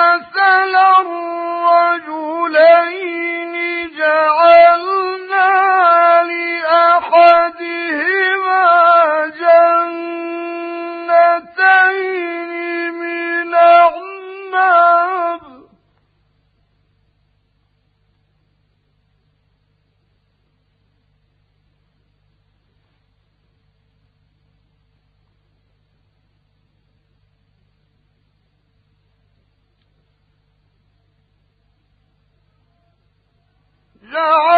أرسل الرجلين لا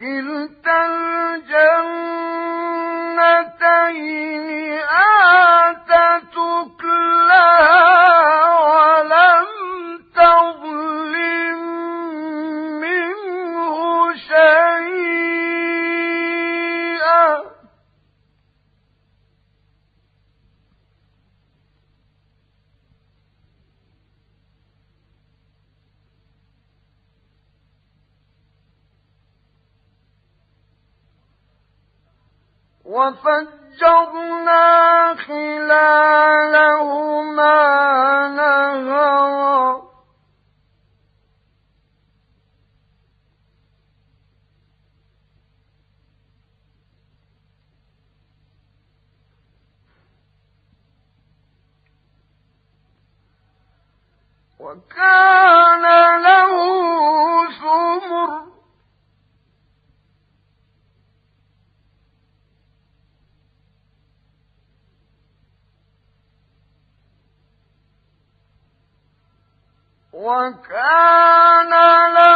كلتا الجنتين وفجرنا خلالهما نهرا. وكان وكان له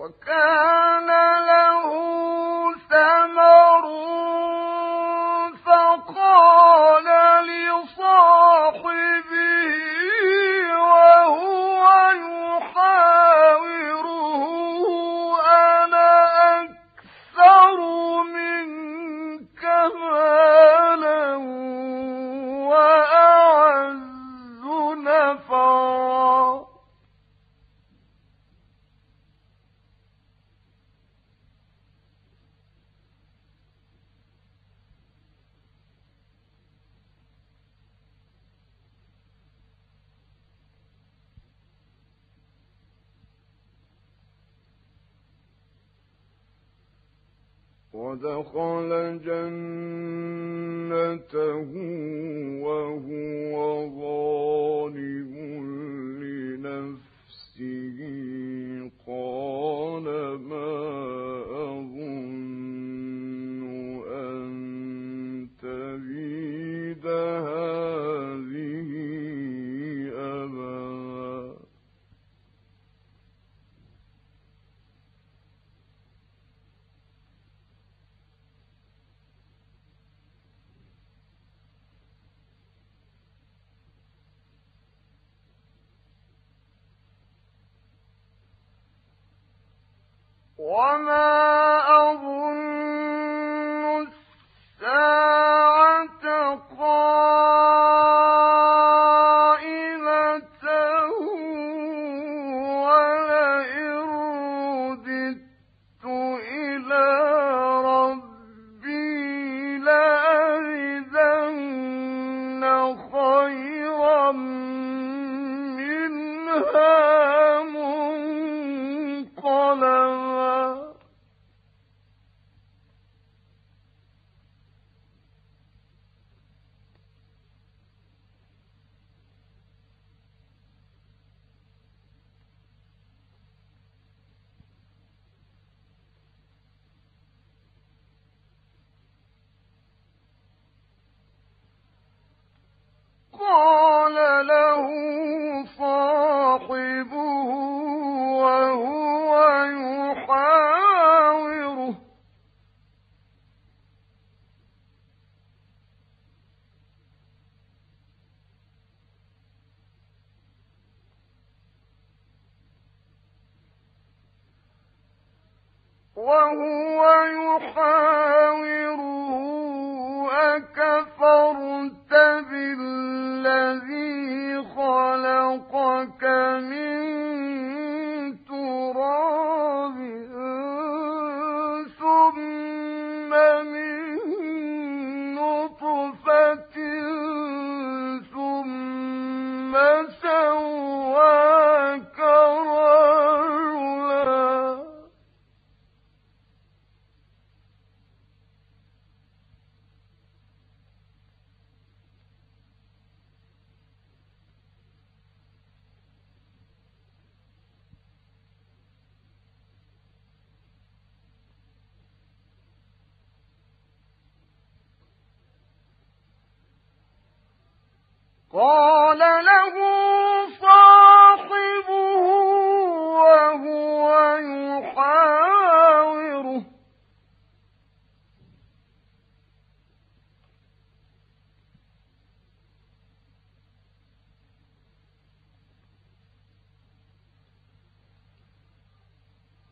وكان ودخل جنته وهو ظالم. وما قال له صاحبه وهو يحاوره.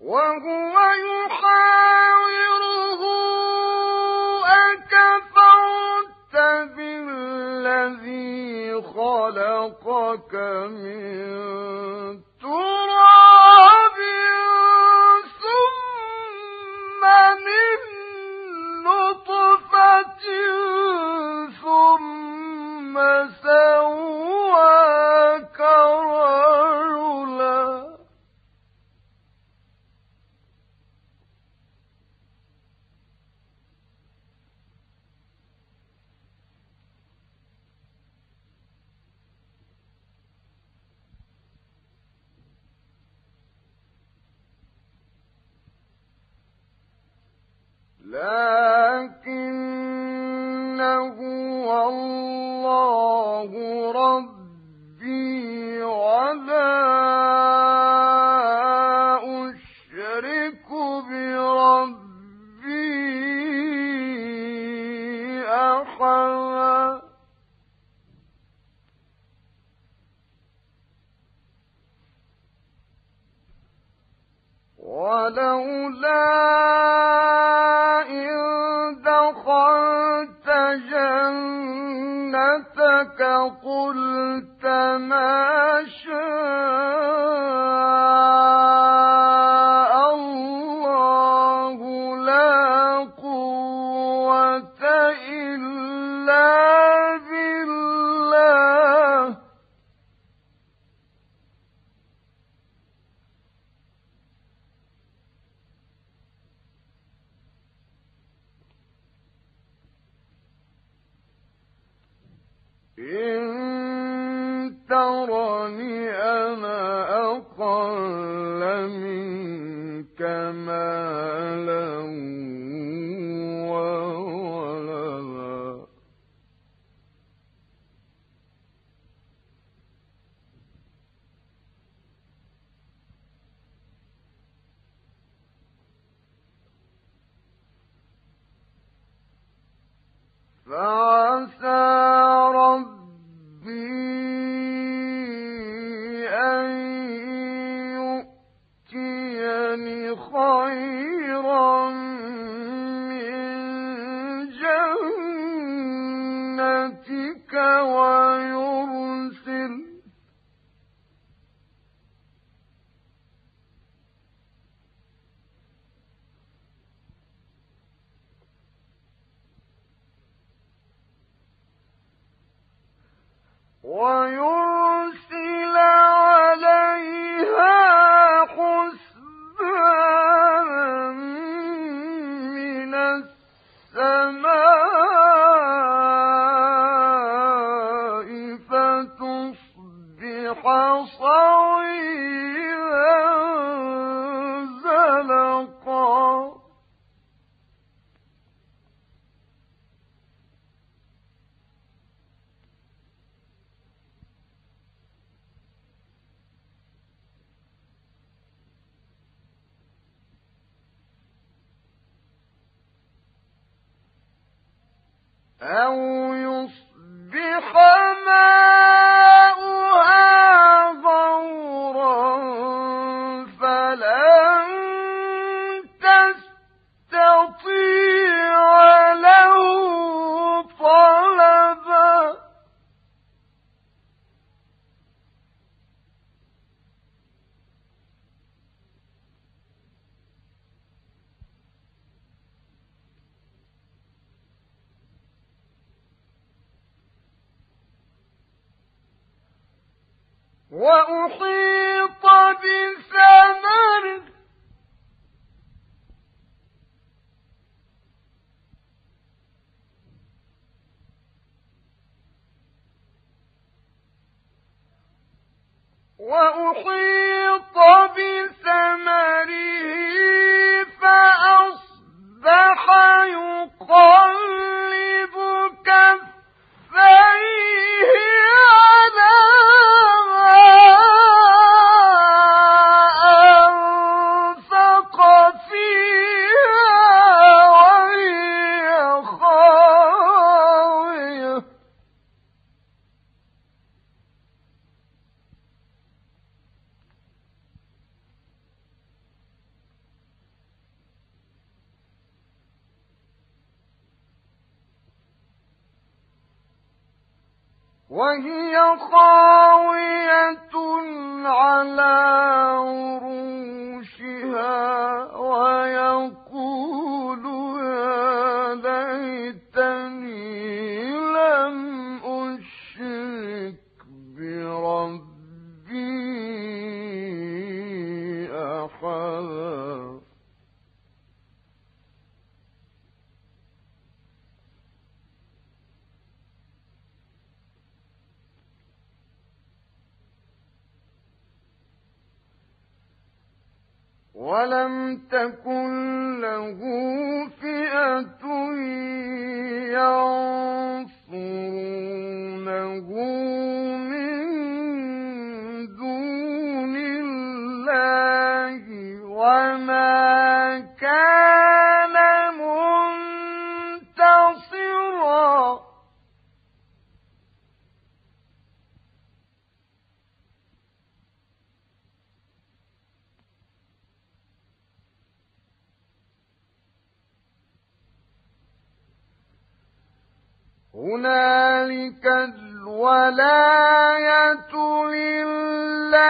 وهو يحاوره أَكْرَمَكَ مِنْ لا وأحيط بثمره وأحيط في هنالك الولاية لله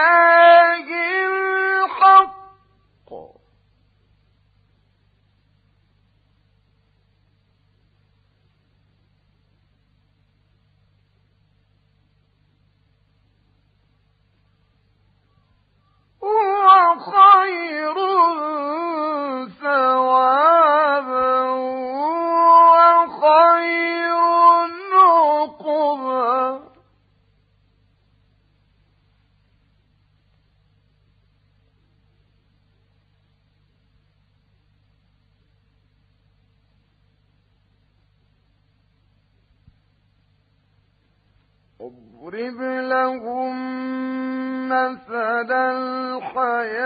واضرب لهم مثل الحياة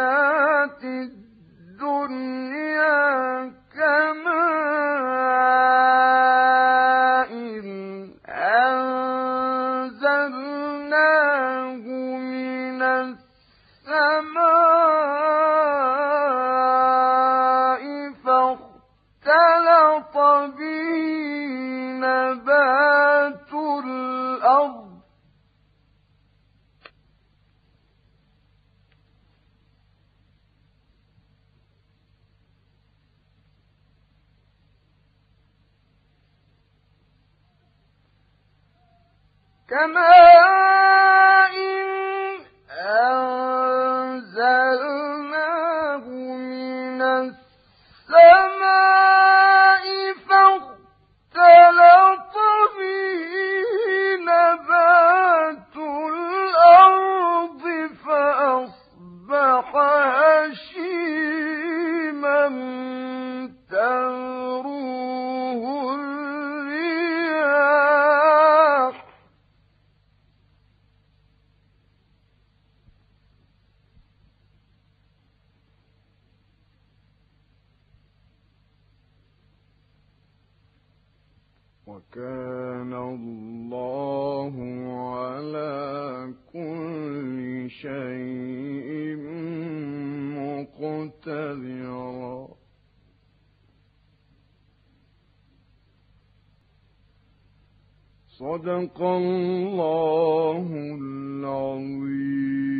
الدنيا كماء أنزلناه من السماء كماء وكان الله على كل شيء مقتدرا. صدق الله العظيم.